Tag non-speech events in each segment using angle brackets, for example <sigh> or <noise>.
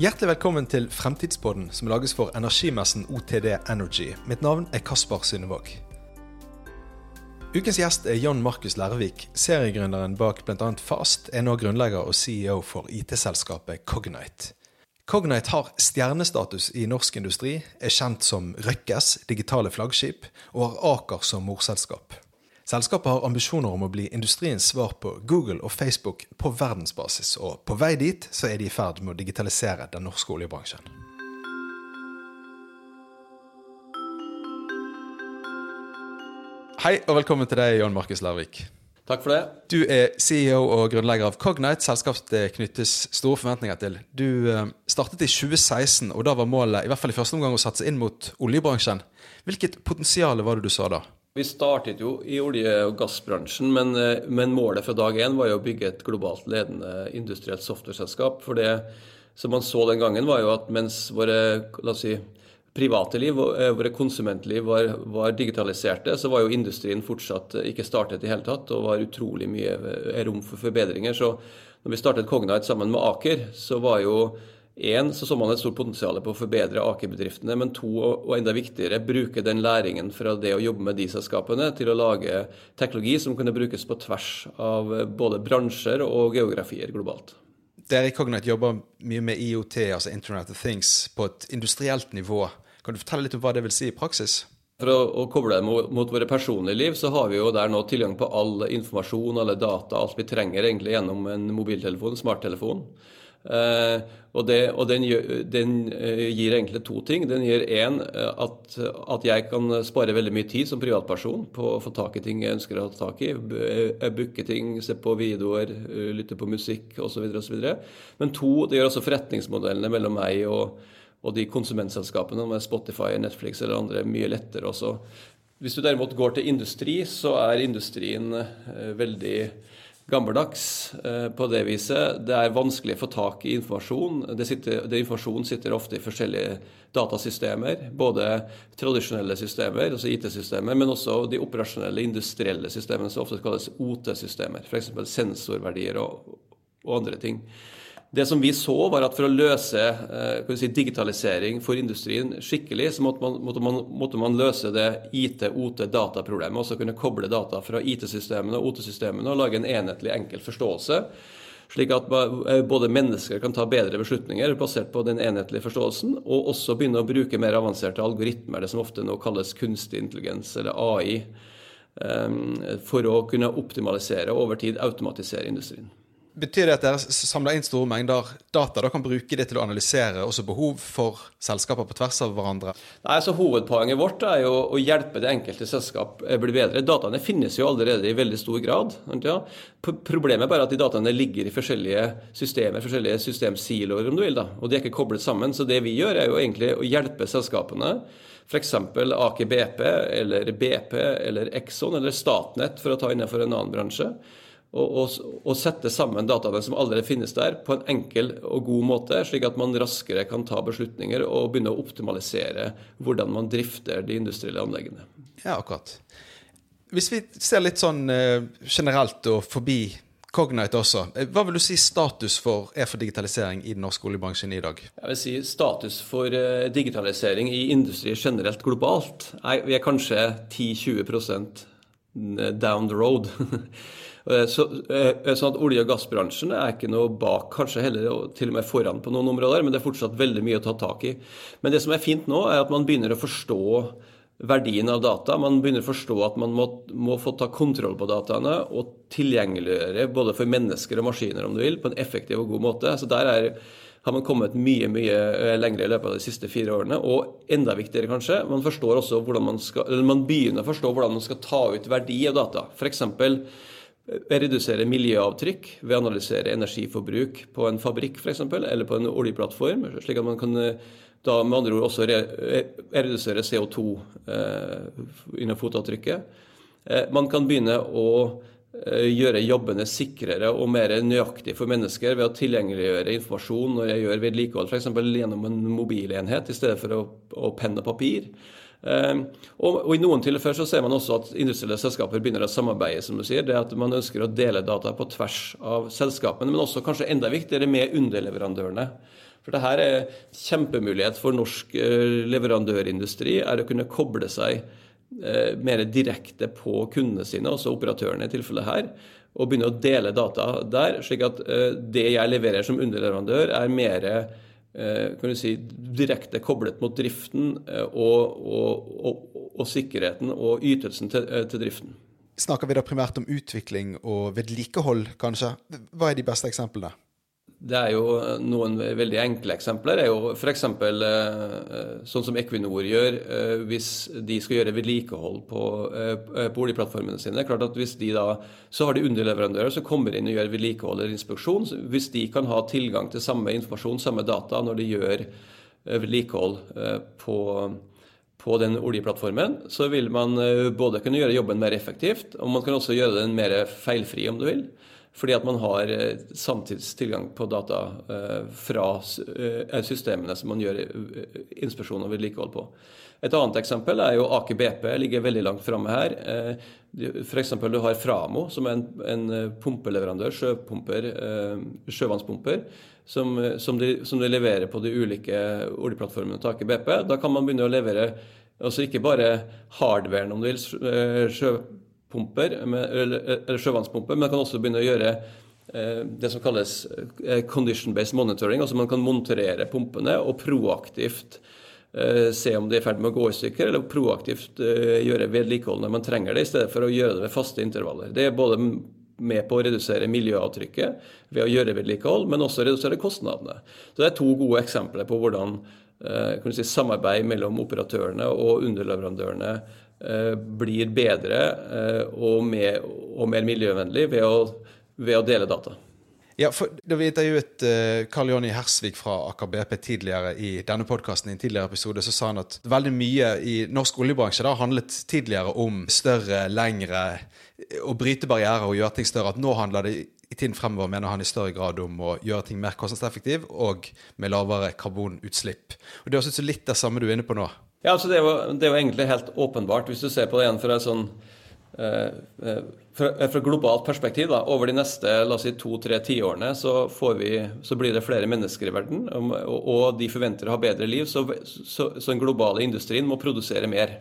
Hjertelig velkommen til Fremtidspodden, som lages for energimessen OTD Energy. Mitt navn er Kaspar Synnevåg. Ukens gjest er John Markus Lærvik, seriegründeren bak bl.a. Fast, er nå grunnlegger og CEO for IT-selskapet Cognite. Cognite har stjernestatus i norsk industri, er kjent som Røkkes digitale flaggskip, og har Aker som morselskap. Selskapet har ambisjoner om å bli industriens svar på Google og Facebook på verdensbasis, og på vei dit så er de i ferd med å digitalisere den norske oljebransjen. Hei og velkommen til deg, John Markus Lærvik. Takk for det. Du er CEO og grunnlegger av Cognite, selskap det knyttes store forventninger til. Du eh, startet i 2016, og da var målet i hvert fall i første omgang å satse inn mot oljebransjen. Hvilket potensial var det du så da? Vi startet jo i olje- og gassbransjen, men, eh, men målet fra dag én var jo å bygge et globalt ledende industrielt softwareselskap. For det som man så den gangen, var jo at mens våre la oss si, private liv, eh, våre konsumentliv var, var, digitaliserte, så var jo industrien fortsatt ikke startet i hele tatt, og var utrolig mye eh, rom for forbedringer. Så når vi startet Cognite sammen med Aker, så var jo én, så så man et stort potensial på å forbedre Aker-bedriftene, men to, og enda viktigere, bruke den læringen fra det å jobbe med de selskapene til å lage teknologi som kunne brukes på tvers av både bransjer og geografier globalt. Dere i Cognite jobber mye med IOT, altså Internet of Things, på et industrielt nivå. Kan du fortelle litt om hva det vil si i praksis? For å, å koble det mot, mot, våre personlige liv, så har vi jo der nå tilgang på all informasjon, alle data, alt vi trenger egentlig gjennom en mobiltelefon, smarttelefon. Eh, og, det, og den, den, eh, gir egentlig to ting. Den gir én eh, at, at, jeg kan spare veldig mye tid som privatperson på å få tak i ting jeg ønsker å ta tak i. Booke ting, se på videoer, lytte på musikk osv. Men to, det gjør også forretningsmodellene mellom meg og og de konsumentselskapene med Spotify, Netflix eller andre mye lettere også. Hvis du derimot går til industri, så er industrien veldig gammeldags eh, på det viset. Det er vanskelig å få tak i informasjon. Det, sitter, det informasjon sitter ofte i forskjellige datasystemer. Både tradisjonelle systemer, altså IT-systemer, men også de operasjonelle industrielle systemene som ofte kalles OT-systemer. F.eks. sensorverdier og, og andre ting. Det som vi så, var at for å løse eh, si, digitalisering for industrien skikkelig, så måtte man, måtte man, måtte man løse det IT-OT-dataproblemet. Også kunne koble data fra IT-systemene og OT-systemene og lage en enhetlig, enkel forståelse. Slik at eh, både mennesker kan ta bedre beslutninger basert på den enhetlige forståelsen, og også begynne å bruke mer avanserte algoritmer, det som ofte nå kalles kunstig intelligens, eller AI, eh, for å kunne optimalisere og over tid automatisere industrien. Betyr det at dere samler inn store mengder data? Da kan bruke det til å analysere også behov for selskaper på tvers av hverandre? Nei, så Hovedpoenget vårt er jo å hjelpe det enkelte selskap bli bedre. Dataene finnes jo allerede i veldig stor grad. Ja. Problemet er bare at de dataene ligger i forskjellige systemer, forskjellige systemsiloer, om du vil. da, Og de er ikke koblet sammen. Så det vi gjør, er jo egentlig å hjelpe selskapene. F.eks. Aker BP eller BP eller Exxon eller Statnett, for å ta innenfor en annen bransje og, og, og, sette sammen dataene som allerede finnes der, på en enkel og god måte, slik at man raskere kan ta beslutninger og begynne å optimalisere hvordan man drifter de industrielle anleggene. Ja, akkurat. Hvis vi ser litt sånn uh, generelt og forbi Cognite også, eh, hva vil du si status for, er for digitalisering i den norske oljebransjen i dag? Jeg vil si Status for uh, digitalisering i industri generelt globalt vi er kanskje 10-20% down the road. <laughs> Eh, så, eh, sånn at Olje- og gassbransjen er ikke noe bak, kanskje heller til og med foran på noen områder, men det er fortsatt veldig mye å ta tak i. Men det som er fint nå, er at man begynner å forstå verdien av data. Man begynner å forstå at man må, må få ta kontroll på dataene og tilgjengeliggjøre både for mennesker og maskiner, om du vil, på en effektiv og god måte. Så der er, har man kommet mye mye eh, lenger i løpet av de siste fire årene. Og enda viktigere, kanskje, man man skal, man begynner å forstå hvordan man skal ta ut verdi av data. For eksempel, redusere miljøavtrykk ved å analysere energiforbruk på en fabrikk f.eks., eller på en oljeplattform, slik at man kan eh, da med andre ord også re redusere CO2 eh, innen fotavtrykket. Eh, man kan begynne å eh, gjøre jobbene sikrere og mer nøyaktig for mennesker ved å tilgjengeliggjøre informasjon når jeg gjør vedlikehold, f.eks. gjennom en mobilenhet i stedet for å, å penne papir. Ehm, og, og, I noen tilfeller så ser man også at industrielle selskaper begynner å samarbeide. som du sier, det at Man ønsker å dele data på tvers av selskapene, men også kanskje enda viktigere med underleverandørene. For det her er kjempemulighet for norsk leverandørindustri, er å kunne koble seg mer direkte på kundene sine, altså operatørene i tilfellet her, og begynne å dele data der, slik at det jeg leverer som underleverandør, er mer kan du si, direkte koblet mot driften og, og, og, og sikkerheten og ytelsen til, til driften. Snakker vi da primært om utvikling og vedlikehold, kanskje? Hva er de beste eksemplene? Det er jo noen veldig enkle eksempler. Det er jo F.eks. Eh, sånn som Equinor gjør eh, hvis de skal gjøre vedlikehold på, eh, på oljeplattformene sine. Det er klart at hvis de da, Så har de underleverandører som kommer inn og gjør vedlikehold eller inspeksjon. Hvis de kan ha tilgang til samme informasjon, samme data, når de gjør vedlikehold på på den oljeplattformen, så vil man eh, både kunne gjøre jobben mer effektivt, og man kan også gjøre den mer feilfri, om du vil. Fordi at man har eh, samtidstilgang på data eh, fra systemene som man gjør inspeksjon og vedlikehold på. Et annet eksempel er jo Aker BP, ligger veldig langt framme her. F.eks. du har Framo, som er en, pumpeleverandør, sjøpumper, sjøvannspumper som, som, de, som, de, leverer på de ulike oljeplattformene til Aker BP. Da kan man begynne å levere altså ikke bare hardwaren, om du vil, eh, sjøpumper, eller, sjøvannspumper, men man kan også begynne å gjøre eh, det som kalles eh, condition-based monitoring. altså Man kan monitorere pumpene og proaktivt se om de er i ferd med å gå i stykker, eller proaktivt gjøre vedlikehold når man trenger det, i stedet for å gjøre det ved faste intervaller. Det er både med på å redusere miljøavtrykket ved å gjøre vedlikehold, men også redusere kostnadene. Så Det er to gode eksempler på hvordan eh, si, samarbeid mellom operatørene og underleverandørene eh, blir bedre eh, og, mer, og, mer, miljøvennlig ved å, ved å dele data. Ja, for Da vi intervjuet uh, Karl Jonny Hersvik fra Aker BP tidligere i denne podkasten, i en tidligere episode, så sa han at veldig mye i norsk oljebransje da handlet tidligere om større, lengre å bryte barrierer og gjøre ting større. At nå handler det i tiden fremover mener han i større grad om å gjøre ting mer kostnadseffektiv og med lavere karbonutslipp. Og Det er også litt det samme du er inne på nå. Ja, altså det er, jo, det er jo egentlig helt åpenbart. Hvis du ser på det igjen fra et sånn eh, eh fra, fra globalt perspektiv, da, over de neste la oss si, to-tre tiårene så, så blir det flere mennesker i verden, og, og de forventer å ha bedre liv, så, så, så den globale industrien må produsere mer.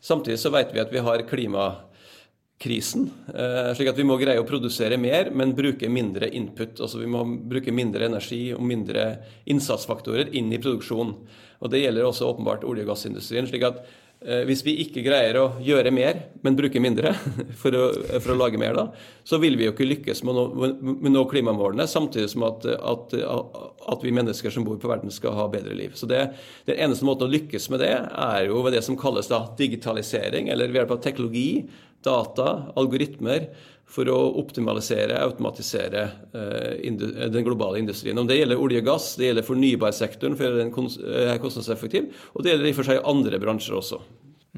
Samtidig så vet vi at vi har klimakrisen. Eh, slik at vi må greie å produsere mer, men bruke mindre input. Altså vi må bruke mindre energi og mindre innsatsfaktorer inn i produksjonen. Og Det gjelder også åpenbart olje- og gassindustrien. slik at eh, hvis vi ikke greier å gjøre mer, men bruke mindre <laughs> for å, for å lage mer, da, så vil vi jo ikke lykkes med å nå, nå klimamålene, samtidig som at, at, at, vi mennesker som bor på verden, skal ha bedre liv. Så det, Den eneste måten å lykkes med det, er jo ved det som kalles da digitalisering, eller ved hjelp av teknologi data, algoritmer, for å optimalisere, automatisere eh, den globale industrien. Om det gjelder olje og gass, det gjelder fornybarsektoren for å gjøre den er kostnadseffektiv, og det gjelder i og for seg andre bransjer også.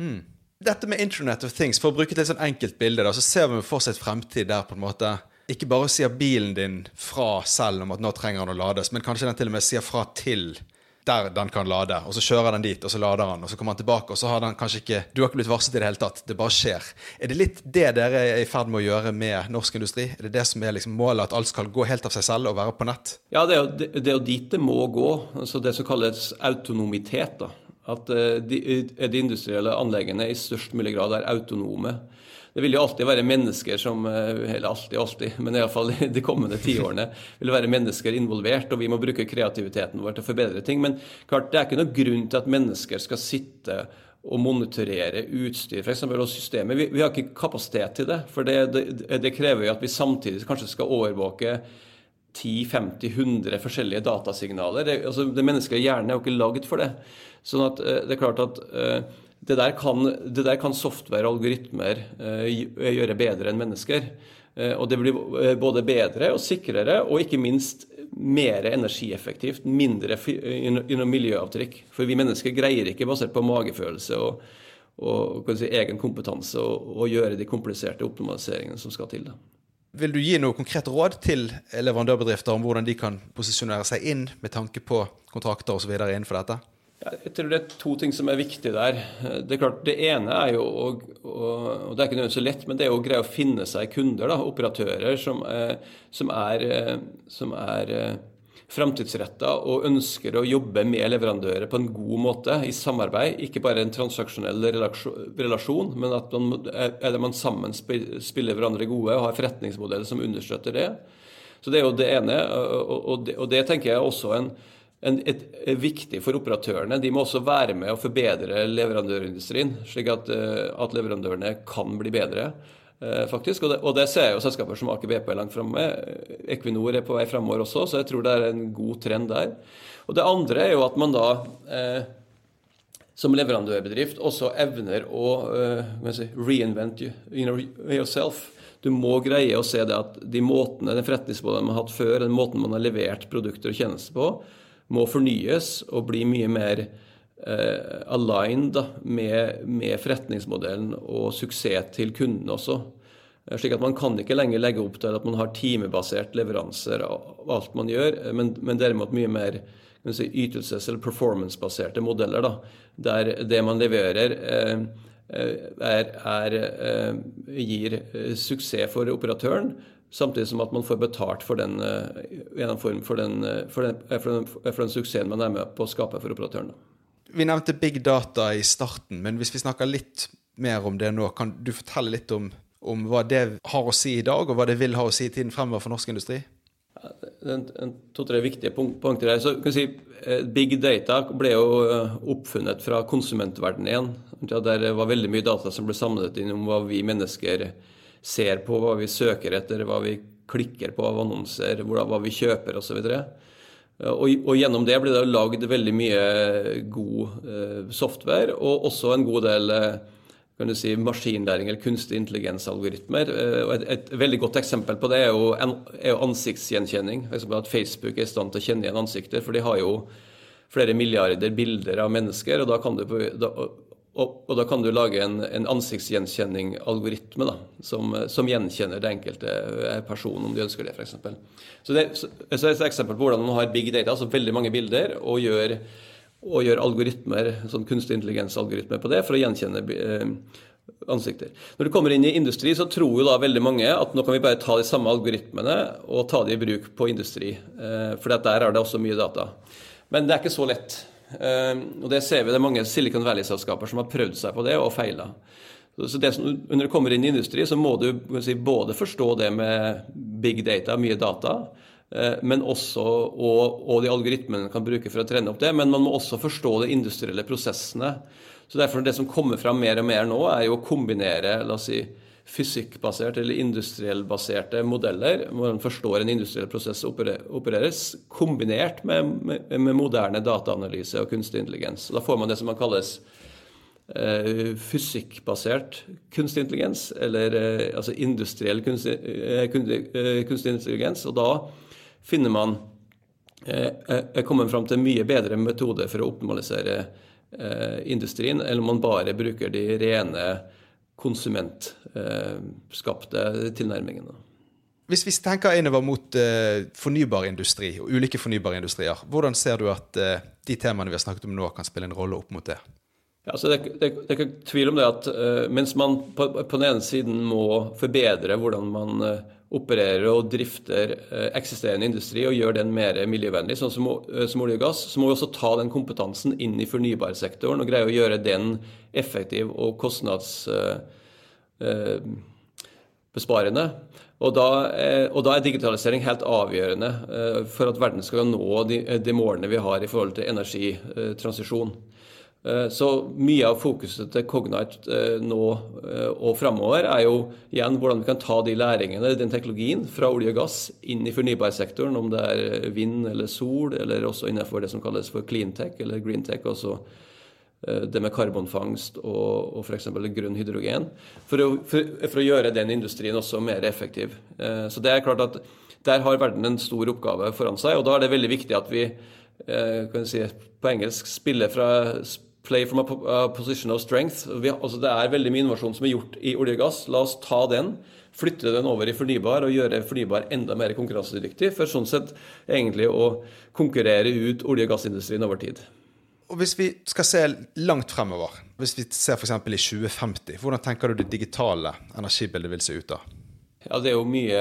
Mm. Dette med Internet of Things, for å bruke et sånn enkelt bilde, da, så ser vi for oss et fremtid der på en måte ikke bare sier bilen din fra selv om at nå trenger den å lades, men kanskje den til og med sier fra til der den kan lade. Og så kjører den dit, og så lader den, og så kommer den tilbake, og så har den kanskje ikke Du har ikke blitt varslet i det hele tatt. Det bare skjer. Er det litt det dere er i ferd med å gjøre med norsk industri? Er det det som er liksom målet, at alt skal gå helt av seg selv og være på nett? Ja, det er jo, det er jo dit det må gå. Altså det som kalles autonomitet. da. At eh, de, de industrielle anleggene i størst mulig grad er autonome. Det vil jo alltid være mennesker som eh, Eller alltid, alltid, men iallfall de kommende tiårene vil være mennesker involvert, og vi må bruke kreativiteten vår til å forbedre ting. Men klart, det er ikke noen grunn til at mennesker skal sitte og monitorere utstyr eksempel, og systemet. Vi, vi, har ikke kapasitet til det. For det, det, det krever jo at vi samtidig kanskje skal overvåke 10-50-100 forskjellige datasignaler. Det, altså, det menneskelige hjernen er jo ikke lagd for det. Sånn at eh, det er klart at uh, det der kan, det der kan software og algoritmer eh, gjøre bedre enn mennesker. Eh, og det blir eh, både bedre og sikrere, og ikke minst mer energieffektivt. Mindre miljøavtrykk. For vi mennesker greier ikke, basert på magefølelse og, og si, egen kompetanse, å gjøre de kompliserte optimaliseringene som skal til. Da. Vil du gi noe konkret råd til leverandørbedrifter om hvordan de kan posisjonere seg inn med tanke på kontrakter osv. innenfor dette? Jeg tror det er to ting som er viktig der. Det er klart, det ene er jo, og, og det er ikke nødvendigvis så lett, men det er å greie å finne seg kunder, da, operatører, som, som er, som er framtidsretta og ønsker å jobbe med leverandører på en god måte, i samarbeid. Ikke bare en transaksjonell relasjon, men at man, er man sammen spiller hverandre gode og har forretningsmodeller som understøtter det. Så Det er jo det ene. Og det, og det tenker jeg også en, en, et, er viktig for operatørene. De må også være med å forbedre leverandørindustrien, slik at, at leverandørene kan bli bedre. Eh, faktisk. Og det, og det, ser jo selskaper som Aker BP er langt framme. Equinor er på vei framover også, så jeg tror det er en god trend der. Og det andre er jo at man da eh, som leverandørbedrift også evner å eh, si, reinvent yourself. Du må greie å se det at de måtene, den forretningsmodellen man har hatt før, den måten man har levert produkter og tjenester på, må fornyes og bli mye mer uh, aligned da, med, med, forretningsmodellen og suksess til kunden også. Eh, slik at Man kan ikke lenger legge opp til at man har timebasert leveranser av alt man gjør, eh, men, men derimot mye mer si, ytelses- eller performance-baserte modeller. Da, der det man leverer, eh, er, er, gir suksess for operatøren, samtidig som at man får betalt for den, for den, for den, for den suksessen man er med på å skape for operatøren. Da. Vi nevnte big data i starten, men hvis vi snakker litt mer om det nå, kan du fortelle litt om, om hva det har å si i dag, og hva det vil ha å si i tiden fremover for norsk industri? To-tre viktige punkter her. Så kan si, eh, Big data ble jo eh, oppfunnet fra konsumentverdenen igjen. Der var veldig mye data som ble samlet inn om hva vi mennesker ser på, hva vi søker etter, hva vi klikker på av annonser, hva vi kjøper osv. Og, og, gjennom det ble det lagd veldig mye god eh, software, og også en god del eh, kan du si, maskinlæring eller kunstig intelligens-algoritmer. Eh, et, et, veldig godt eksempel på det er jo, en, er jo ansiktsgjenkjenning. At Facebook er i stand til å kjenne igjen ansikter, for de har jo flere milliarder bilder av mennesker. og da kan du, da, og, og, da kan du lage en, en ansiktsgjenkjenning-algoritme som, som, gjenkjenner det enkelte personen, om de ønsker det, f.eks. Så det så, så er et eksempel på hvordan man har big data, altså veldig mange bilder, og gjør, og gjør algoritmer, sånn kunstig intelligens-algoritmer på det for å gjenkjenne eh, ansikter. Når du kommer inn i industri, så tror jo da veldig mange at nå kan vi bare ta de samme algoritmene og ta de i bruk på industri, eh, for der er det også mye data. Men det er ikke så lett. Ehm, og det ser vi, det er mange Silicon Valley-selskaper som har prøvd seg på det og feila. Så når du kommer inn i industri, så må du si, både forstå det med big data, mye data, eh, men også, og, og, de algoritmene man kan bruke for å trene opp det. Men man må også forstå de industrielle prosessene. Så derfor Det som kommer fram mer og mer nå, er jo å kombinere la oss si, fysikkbaserte eller industriellbaserte modeller, hvor man forstår en industriell prosess opereres, kombinert med, med, med moderne dataanalyse og kunstig intelligens. Da får man det som man kalles eh, fysikkbasert kunstig intelligens, eller eh, altså industriell kunstig, eh, eh kunstig, intelligens. Og da finner man eh, eh kommer fram til mye bedre metode for å optimalisere industrien, eller om man bare bruker de rene konsumentskapte tilnærmingene. Hvis vi tenker innover mot uh, fornybar industri og ulike fornybare industrier, hvordan ser du at uh, de temaene vi har snakket om nå, kan spille en rolle opp mot det? Ja, det, det, det, er ikke tvil om det at uh, mens man på, på, den ene siden må forbedre hvordan man opererer og drifter eksisterende industri og gjør den mer miljøvennlig, sånn som, som olje og gass, så må vi også ta den kompetansen inn i fornybarsektoren og greie å gjøre den effektiv og kostnadsbesparende. Og da, og da er digitalisering helt avgjørende for at verden skal nå de, de målene vi har i forhold til energitransisjon. Så mye av fokuset til Cognite nå og framover er jo igjen hvordan vi kan ta de læringene, den teknologien, fra olje og gass inn i fornybarsektoren, om det er vind eller sol, eller også innenfor det som kalles for cleantech eller greentech, Eh, det med karbonfangst og, og f.eks. grønn hydrogen, for å, for, for å, gjøre den industrien også mer effektiv. Eh, så det er klart at Der har verden en stor oppgave foran seg, og da er det veldig viktig at vi eh, kan si, på engelsk spiller fra play from a position of strength. Vi, altså det er veldig mye innovasjon som er gjort i olje og gass. La oss ta den, flytte den over i fornybar og gjøre fornybar enda mer konkurransedyktig, for sånn sett egentlig å konkurrere ut olje- og gassindustrien over tid. Og Hvis vi skal se langt fremover, hvis vi ser f.eks. i 2050, hvordan tenker du det digitale energibildet vil se ut da? Ja, Det er jo mye,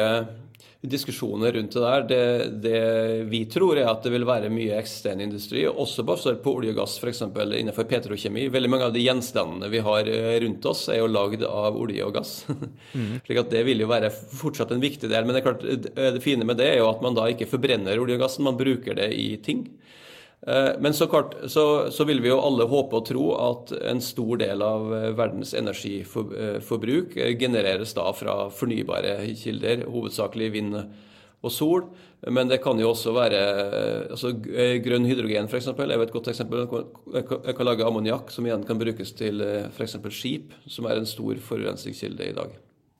diskusjoner rundt det der. Det, det, vi tror er at det vil være mye eksisterende industri, også basert på olje og gass, f.eks. innenfor petrokjemi. Veldig mange av de gjenstandene vi har eh, rundt oss, er jo lagd av olje og gass. <laughs> Mm. Slik at det vil jo være fortsatt en viktig del. Men det, klart, det fine med det er jo at man da ikke forbrenner olje og gassen, man bruker det i ting. Eh, men så, klart, så, så, vil vi jo alle håpe og tro at en stor del av eh, verdens energiforbruk eh, genereres da fra fornybare kilder, hovedsakelig vind og sol. Men det kan jo også være altså Grønn hydrogen eksempel, er et godt eksempel. Jeg kan lage ammoniakk, som igjen kan brukes til f.eks. skip, som er en stor forurensningskilde i dag.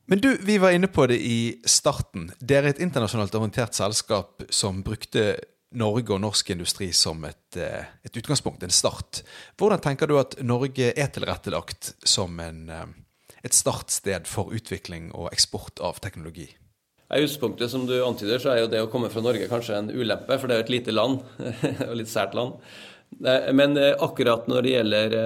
Men du, vi var inne på det i starten. Dere er et internasjonalt orientert selskap som brukte Norge og norsk industri som et, eh, et, utgangspunkt, en start. Hvordan tenker du at Norge er tilrettelagt som en, eh, et startsted for utvikling og eksport av teknologi? I utgangspunktet som du antyder, så er jo det å komme fra Norge kanskje en ulempe, for det er jo et lite land, <laughs> og litt sært land. Eh, men akkurat når det gjelder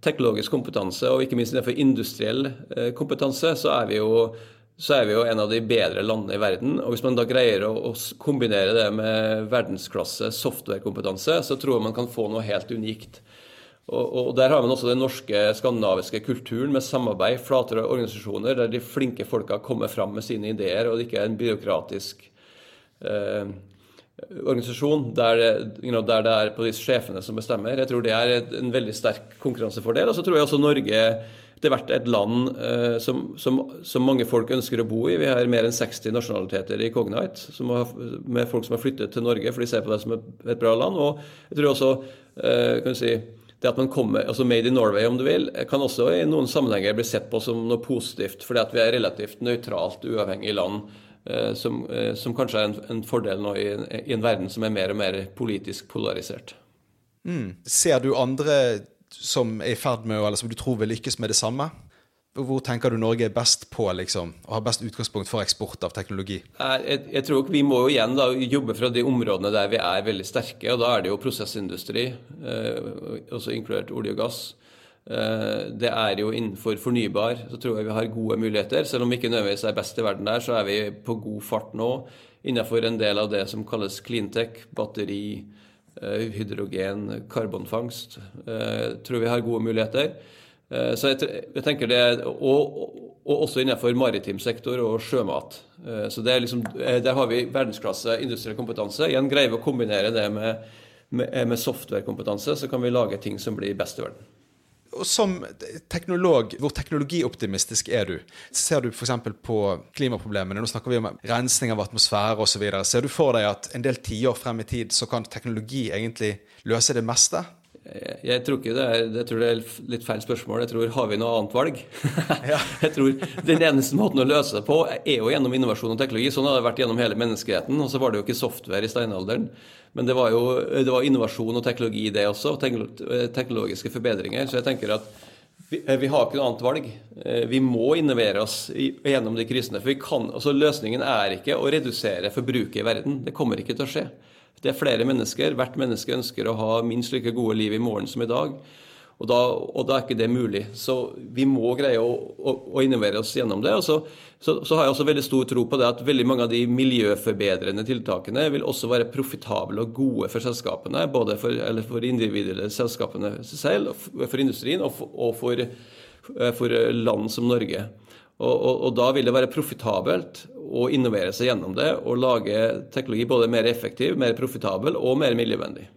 teknologisk kompetanse, og ikke minst innenfor industriell kompetanse, så er vi jo så er vi jo en av de bedre landene i verden. Og hvis man da greier å, kombinere det med verdensklasse softwarekompetanse, så tror jeg man kan få noe helt unikt. Og, og, Der har man også den norske skandinaviske kulturen med samarbeid, flatere organisasjoner, der de flinke folka kommer fram med sine ideer, og det ikke er en byråkratisk eh, organisasjon der, you know, der, det er på de sjefene som bestemmer. Jeg tror det er en veldig sterk konkurransefordel. Og så tror jeg også Norge det vært et land eh, som, som, som, mange folk ønsker å bo i. Vi har mer enn 60 nasjonaliteter i Cognite, har, med folk som har flyttet til Norge for de ser på det som et, et bra land. Og jeg tror også eh, kan du si, det at man kommer, altså Made in Norway, om du vil, kan også i noen sammenhenger bli sett på som noe positivt, fordi at vi er relativt nøytralt, uavhengig land. Eh, som, som, kanskje er en, en fordel nå i, i, en verden som er mer og mer politisk polarisert. Mm. Ser du andre som er i ferd med eller som du tror vil lykkes med det samme? Hvor tenker du Norge er best på liksom, og har best utgangspunkt for eksport av teknologi? Jeg, jeg tror Vi må jo igjen da, jobbe fra de områdene der vi er veldig sterke. og Da er det jo prosessindustri, eh, også inkludert olje og gass. Eh, det er jo innenfor fornybar, så tror jeg vi har gode muligheter. Selv om vi ikke nødvendigvis er best i verden der, så er vi på god fart nå innenfor en del av det som kalles cleantech, batteri, hydrogen, karbonfangst. Eh, tror vi har gode muligheter. Eh, så jeg, tenker det, og, og også innenfor maritim sektor og sjømat. Så liksom, Der har vi verdensklasse industriell kompetanse. Igjen greier vi å kombinere det med, med, med softwarekompetanse, så kan vi lage ting som blir best i verden. Og som teknolog, hvor teknologioptimistisk er du? Ser du f.eks. på klimaproblemene? Nå snakker vi om rensning av atmosfære osv. Ser du for deg at en del tiår frem i tid så kan teknologi egentlig løse det meste? Jeg tror ikke det er, jeg tror det er litt feil spørsmål. Jeg tror har vi noe annet valg? <laughs> jeg tror Den eneste måten å løse det på er jo gjennom innovasjon og teknologi. Sånn har det vært gjennom hele menneskeheten. Og så var det jo ikke software i steinalderen. Men det var jo det var innovasjon og teknologi, det også. Teknologiske forbedringer. Så jeg tenker at vi, eh, vi har ikke noe annet valg. Eh, vi må innovere oss gjennom de krisene. For kan, altså løsningen er ikke å redusere forbruket i verden. Det kommer ikke til å skje. Det er flere mennesker. Hvert menneske ønsker å ha minst like gode liv i morgen som i dag. Og da, og da, er ikke det mulig. Så vi må greie å, å, å innovere oss gjennom det. Og så, så, så, har jeg også veldig stor tro på det at veldig mange av de miljøforbedrende tiltakene vil også være profitable og gode for selskapene. Både for, for individuelle selskapene selv, for industrien og for, og for, for land som Norge. Og, og, og, da vil det være profitabelt å innovere seg gjennom det og lage teknologi både mer effektiv, mer profitabel og mer miljøvennlig.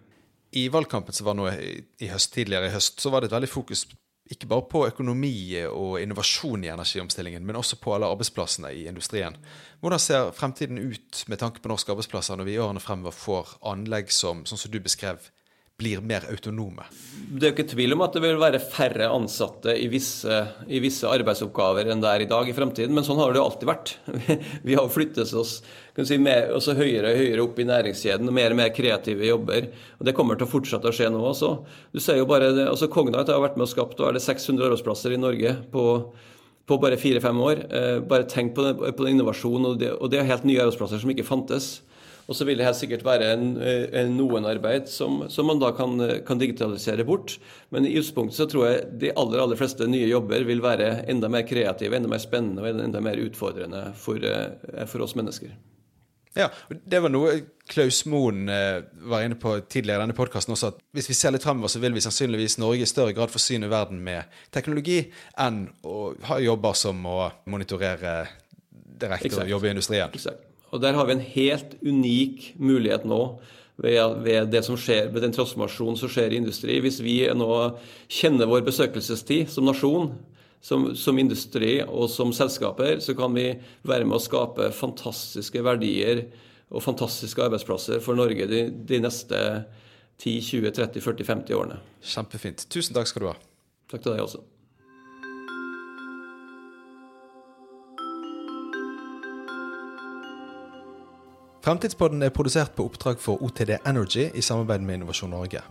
I valgkampen som var nå i høst, tidligere i høst, så var det et veldig fokus ikke bare på økonomi og innovasjon i energiomstillingen, men også på alle arbeidsplassene i industrien. Hvordan ser fremtiden ut med tanke på norske arbeidsplasser når vi i årene fremover får anlegg som, sånn som du beskrev, blir mer autonome? Det er jo ikke tvil om at det vil være færre ansatte i visse, i visse arbeidsoppgaver enn det er i dag i fremtiden, men sånn har det jo alltid vært. <laughs> Vi har flyttet oss si, mer, høyere og høyere opp i næringskjeden mer og mer kreative jobber. og Det kommer til å fortsette å skje nå også. Du ser jo bare, altså Cognite har vært med og skapt og er det 600 arbeidsplasser i Norge på på bare fire-fem år. Eh, bare tenk på, det, på innovasjon, og og det er helt nye arbeidsplasser som ikke fantes. Og så vil det helt sikkert være en, en noen arbeid som, som, man da kan, kan, digitalisere bort. Men i utgangspunktet så tror jeg de aller aller fleste nye jobber vil være enda mer kreative, enda mer spennende og enda mer utfordrende for, eh, for oss mennesker. Ja, Det var noe Klaus Moen eh, var inne på tidligere i denne podkasten også, at hvis vi ser litt fremover, så vil vi sannsynligvis Norge i større grad forsyne verden med teknologi enn å ha jobber som å monitorere direkte og jobbe i industrien. Exakt. Og der har vi en helt unik mulighet nå ved, ved det som skjer, ved den transformasjonen som skjer i industri. Hvis vi nå kjenner vår besøkelsestid som nasjon, som, som, industri og som selskaper, så kan vi være med å skape fantastiske verdier og fantastiske arbeidsplasser for Norge de, de neste 10, 20, 30, 40, 50 årene. Kjempefint. Tusen takk skal du ha. Takk til deg også. Fremtidspodden er produsert på oppdrag for OTD Energy i samarbeid med Innovasjon Norge.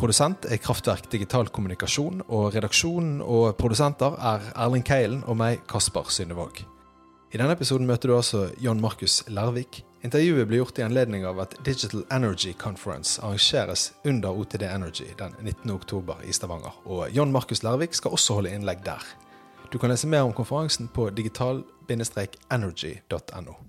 Produsent er Kraftverk digital kommunikasjon, og redaksjonen og produsenter er Erling Keilen og meg, Kasper Synnevåg. I denne episoden møter du altså John Markus Lærvik. Intervjuet blir gjort i anledning av at Digital Energy Conference arrangeres under OTD Energy den 19.10 i Stavanger. Og John Markus Lærvik skal også holde innlegg der. Du kan lese mer om konferansen på digital-energy.no.